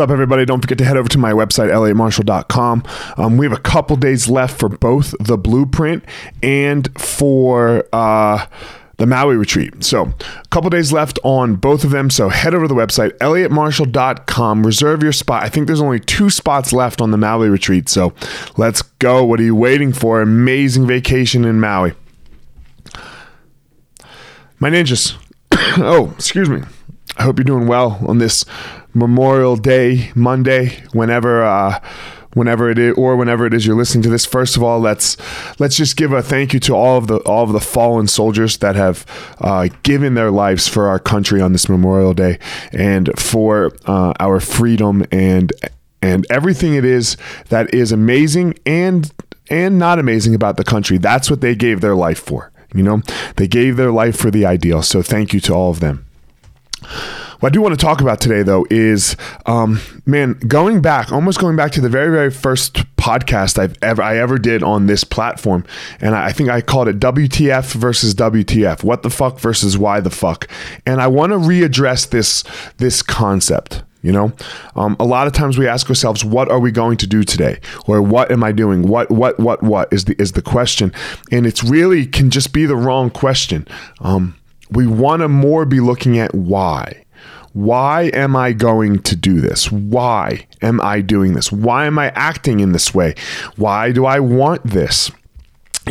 Up, everybody? Don't forget to head over to my website, elliottmarshall.com. Um, we have a couple days left for both the blueprint and for uh, the Maui retreat. So, a couple days left on both of them. So, head over to the website, elliottmarshall.com. Reserve your spot. I think there's only two spots left on the Maui retreat. So, let's go. What are you waiting for? Amazing vacation in Maui. My ninjas. oh, excuse me. I hope you're doing well on this Memorial Day, Monday, whenever. Uh, whenever it is or whenever it is you're listening to this. First of all let's let's just give a thank you to all of the all of the fallen soldiers that have uh, given their lives for our country on this memorial day and for uh, our freedom and and everything it is that is amazing and and not amazing about the country. That's what they gave their life for you know? They gave their life for the ideal. So thank you to all of them what I do want to talk about today, though, is um, man, going back, almost going back to the very, very first podcast I've ever I ever did on this platform, and I think I called it WTF versus WTF, what the fuck versus why the fuck, and I want to readdress this this concept. You know, um, a lot of times we ask ourselves, "What are we going to do today?" or "What am I doing?" What, what, what, what is the is the question, and it's really can just be the wrong question. Um, we want to more be looking at why why am I going to do this? Why am I doing this? Why am I acting in this way? Why do I want this?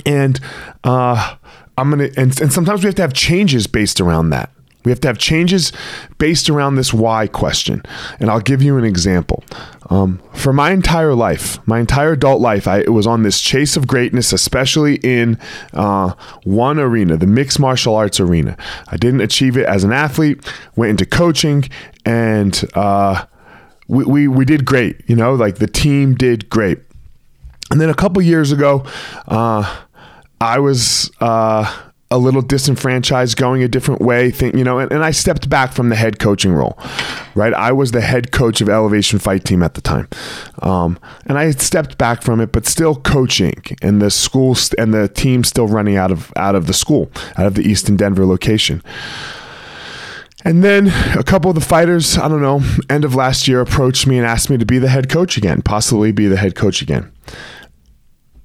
And uh, I'm gonna and, and sometimes we have to have changes based around that. We have to have changes based around this why question. And I'll give you an example. Um, for my entire life, my entire adult life, I was on this chase of greatness, especially in uh, one arena, the mixed martial arts arena. I didn't achieve it as an athlete, went into coaching, and uh, we, we, we did great. You know, like the team did great. And then a couple years ago, uh, I was uh, a little disenfranchised, going a different way. Think you know, and, and I stepped back from the head coaching role. Right, I was the head coach of Elevation Fight Team at the time, um, and I had stepped back from it, but still coaching, and the school st- and the team still running out of out of the school, out of the Easton Denver location. And then a couple of the fighters, I don't know, end of last year approached me and asked me to be the head coach again, possibly be the head coach again.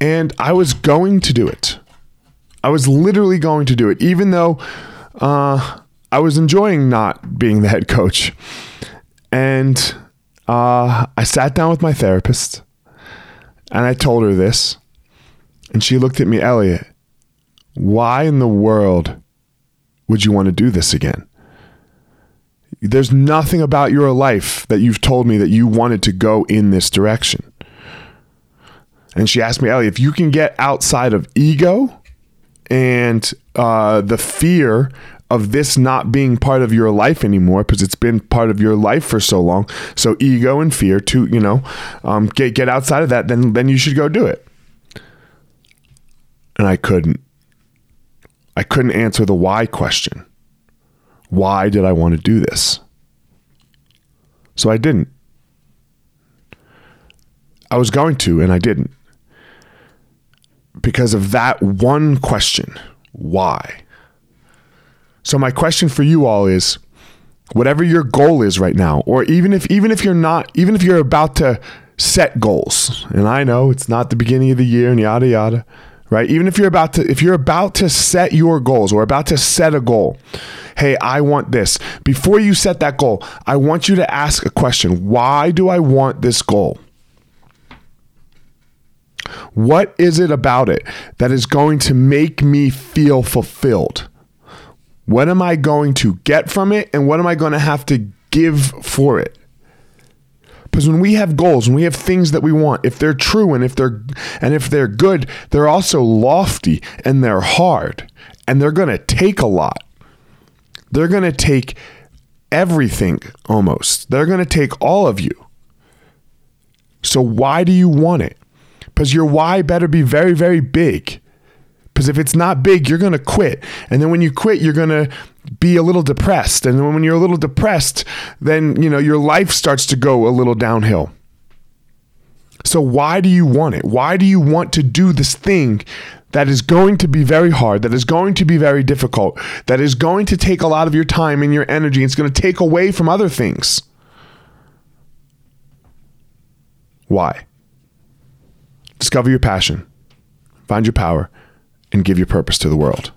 And I was going to do it. I was literally going to do it, even though uh, I was enjoying not being the head coach. And uh, I sat down with my therapist and I told her this. And she looked at me, Elliott, why in the world would you want to do this again? There's nothing about your life that you've told me that you wanted to go in this direction. And she asked me, Elliott, if you can get outside of ego and uh, the fear of this not being part of your life anymore because it's been part of your life for so long. So ego and fear to you know um, get get outside of that, then then you should go do it. And I couldn't. I couldn't answer the why question. Why did I want to do this? So I didn't. I was going to, and I didn't because of that one question. Why? So my question for you all is whatever your goal is right now or even if even if you're not even if you're about to set goals and I know it's not the beginning of the year and yada yada right? Even if you're about to if you're about to set your goals or about to set a goal hey I want this. Before you set that goal I want you to ask a question. Why do I want this goal what is it about it that is going to make me feel fulfilled? What am I going to get from it and what am I going to have to give for it? Because when we have goals, when we have things that we want, if they're true and if they're and if they're good, they're also lofty and they're hard and they're going to take a lot. They're going to take everything almost. They're going to take all of you. So why do you want it? Because your why better be very, very big. Because if it's not big, you're going to quit. And then when you quit, you're going to be a little depressed. And then when you're a little depressed, then, you know, your life starts to go a little downhill. So why do you want it? Why do you want to do this thing that is going to be very hard, that is going to be very difficult, that is going to take a lot of your time and your energy. It's going to take away from other things. Why? Discover your passion, find your power, and give your purpose to the world.